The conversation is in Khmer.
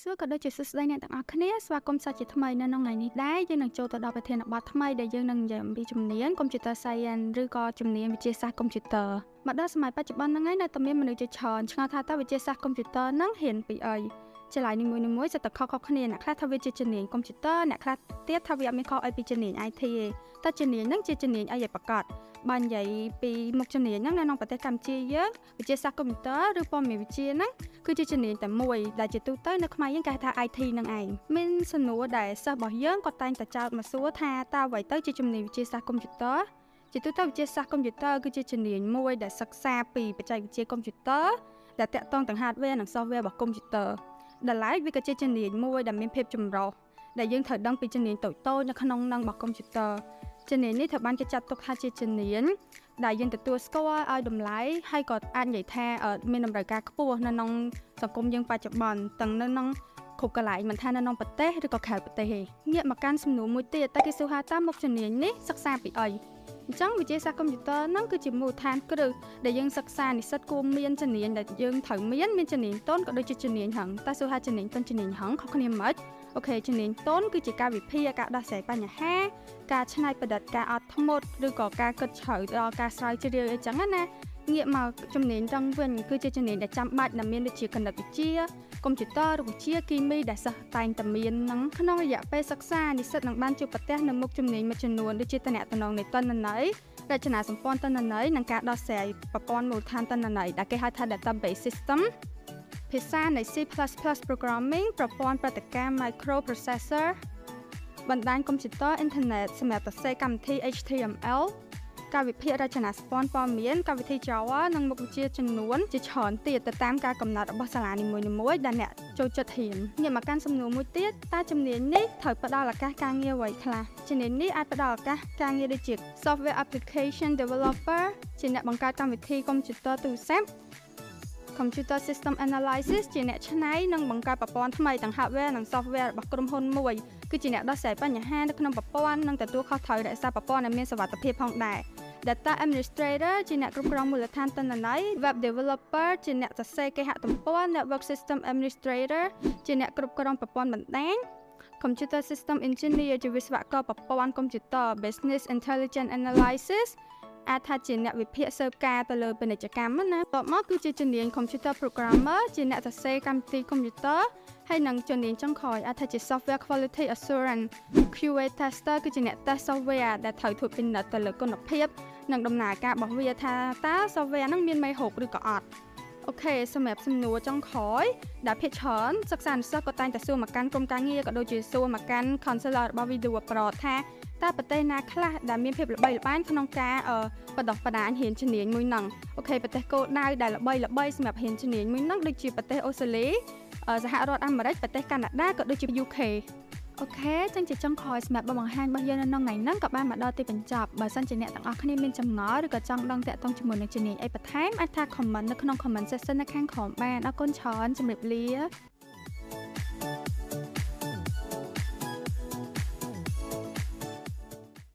សួរក៏ដូចជាសួស្តីអ្នកទាំងអស់គ្នាស្វាគមន៍សាជាថ្មីនៅក្នុងថ្ងៃនេះដែរយើងនឹងចូលទៅដល់ប្រធានបទថ្មីដែលយើងនឹងនិយាយអំពីជំនាញ Computer Science ឬក៏ជំនាញវិទ្យាសាស្ត្រកុំព្យូទ័រមកដល់សម័យបច្ចុប្បន្នហ្នឹងឯងនៅតែមានមនុស្សជាច្រើនឆ្ងល់ថាតើវិទ្យាសាស្ត្រកុំព្យូទ័រហ្នឹងហ៊ានពីអីចល័យនីមួយៗសិតតែខុសៗគ្នាអ្នកខ្លះថាវាជាជំនាញកុំព្យូទ័រអ្នកខ្លះទៀតថាវាអត់មានខុសអីពីជំនាញ IT ទេតើជំនាញហ្នឹងជាជំនាញអីឲ្យប្រកាស បើនិយាយពីមុខជំនាញហ្នឹងនៅក្នុងប្រទេសកម្ពុជាយើងវិទ្យាសាស្ត្រកុំព្យូទ័រឬព័ត៌មានវិទ្យាហ្នឹងគឺជាជំនាញតែមួយដែលជាទូទៅនៅខ្មែរយើងគេហៅថា IT នឹងឯងមានសំណួរដែលសិស្សរបស់យើងក៏តែងតែចោទមកសួរថាតើអ្វីទៅជាជំនាញវិទ្យាសាស្ត្រកុំព្យូទ័រជាទូទៅវិទ្យាសាស្ត្រកុំព្យូទ័រគឺជាជំនាញមួយដែលសិក្សាពីបច្ចេកវិទ្យាកុំព្យូទ័រដែលតាក់ទងទាំង hardware និង software របស់កុំព្យូទ័រដែលឡែកវាក៏ជាជំនាញមួយដែលមានភាពចម្រុះដែលយើងត្រូវដឹងពីជំនាញតូចៗនៅក្នុងនឹងរបស់កុំព្យូទ័រ ជំនាញនេះត្រូវបានគេចាត់ទុកថាជាជំនាញដែលយើងទទួលស្គាល់ឲ្យតម្លៃហើយក៏អាចនិយាយថាមានតម្រូវការខ្ពស់នៅក្នុងសង្គមយើងបច្ចុប្បន្នទាំងនៅក្នុងគ្រប់កន្លែងមិនថានៅក្នុងប្រទេសឬក៏ក្រៅប្រទេសទេងាកមកកាន់សំណួរមួយទៀតតើគេសួរថាតើមុខជំនាញនេះសិក្សាពីអី អញ្ចឹងវិទ្យាសាស្ត្រកុំព្យូទ័រហ្នឹងគឺជាមូលដ្ឋានគ្រឹះដែលយើងសិក្សានិស្សិតគួរមានជំនាញដែលយើងត្រូវមានមានជំនាញទុនក៏ដូចជាជំនាញហឹងតែសួរថាជំនាញទុនជំនាញហឹងខុសគ្នាមិនអូខេជំនាញទុនគឺជាការវិភាគការដោះស្រាយបញ្ហា ការច្នៃប្រឌិតការអត់ធ្មត់ឬក៏ការគិតជ្រៅដល់ការស្រាវជ្រាវអីចឹងណា ងាកមកជំនាញចឹងវិញគឺជាជំនាញដែលចាំបាច់ដែលមានដូចជាគណិតវិទ្យាកុំព្យូទ័ររុក្ខវិទ្យាគីមីដែលសិស្សតែងតែមាននឹងក្នុងរយៈពេលសិក្សានិស្សិតនឹងបានជួបប្រទះនៅមុខជំនាញមួយចំនួនដូចជាតំណែងនៃតនន័យរចនាសម្ព័ន្ធតនន័យនិងការដោះស្រាយប្រព័ន្ធមូលដ្ឋានតនន័យដែលគេហៅថា database system ភាសានៃ C++ programming ប្រព័ន្ធប្រតិកម្ម microprocessor បណ្ដាញកុំព្យូទ័រអ៊ីនធឺណិតសម្រាប់សរសេរកម្មវិធី HTML ការវិភាគរចនាសម្ព័ន្ធព័ត៌មានកម្មវិធី Java និងមុខវិជ្ជាចំនួនជាច្រើនទៀតទៅតាមការកំណត់របស់សាលានីមួយៗដែលអ្នកចូលចិត្តរៀនងាកមកកាន់សំណួរមួយទៀតតើជំនាញនេះត្រូវផ្ដល់ឱកាសការងារអ្វីខ្លះជំនាញនេះអាចផ្ដល់ឱកាសការងារដូចជា Software Application Developer ជាអ្នកបង្កើតកម្មវិធីកុំព្យូទ័រទូរស័ព្ទ Computer System Analysis ជាអ្នកច្នៃនិងបង្កើតប្រព័ន្ធថ្មីទាំង hardware និង software របស់ក្រុមហ៊ុនមួយគឺជាអ្នកដោះស្រាយបញ្ហានៅក្នុងប្រព័ន្ធនិងទទួលខុសត្រូវរក្សាប្រព័ន្ធឲ្យមានសុវត្ថិភាពផងដែរ Data Administrator ជាអ្នកគ្រប់គ្រងមូលដ្ឋានទិន្នន័យ Web Developer ជាអ្នកសរសេរគេហទំព័រ Network System Administrator ជាអ្នកគ្រប់គ្រងប្រព័ន្ធបណ្ដាញ Computer System Engineer ជាវិស្វករប្រព័ន្ធកុំព្យូទ័រ Business Intelligence Analysis អាចថាជាអ្នកវិភាគស៊ើបការទៅលើពាណិជ្ជកម្មណាតបមកគឺជាជំនាញ Computer Programmer ជាអ្នកសរសេរកម្មវិធីកុំព្យូទ័រហើយនឹងជំនាញចុងក្រោយអាចថាជា Software Quality Assurance QA Tester គឺជាអ្នក test software ដែលត្រូវធ្វើពិនិត្យទៅលើគុណភាព និងដំណើរការរបស់វាថាតើ software ហ្នឹងមានមេរោគឬក៏អត់ អូខេសម្រាប់សំណួរចុងក្រោយដែលភាគច្រើនសិក្សានុសិស្សក៏តែងតែសួរមកកាន់ក្រុមការងារក៏ដូចជាសួរមកកាន់ counselor របស់ video abroad ថាតើប្រទេសណាខ្លះដែលមានភាពល្បីល្បាញក្នុងការបដោះបដាញហ៊ានជំនាញមួយហ្នឹងអូខេប្រទេសគោលដៅដែលល្បីល្បីសម្រាប់ហ៊ានជំនាញមួយហ្នឹងដូចជាប្រទេសអូស្ត្រាលីសហរដ្ឋអាមេរិកប្រទេសកាណាដាក៏ដូចជា UK អូខេចឹងជាចុងក្រោយសម្រាប់បង្ហាញរបស់យើងនៅក្នុងថ្ងៃហ្នឹងក៏បានមកដល់ទីបញ្ចប់បើសិនជាអ្នកទាំងអស់គ្នាមានចម្ងល់ឬក៏ចង់ដឹងតាក់ទងជាមួយនឹងជំនាញអីបន្ថែមអាចថា comment នៅក្នុង comment section នៅខាងក្រោមបានអរគុណច្រើនជម្រាបលា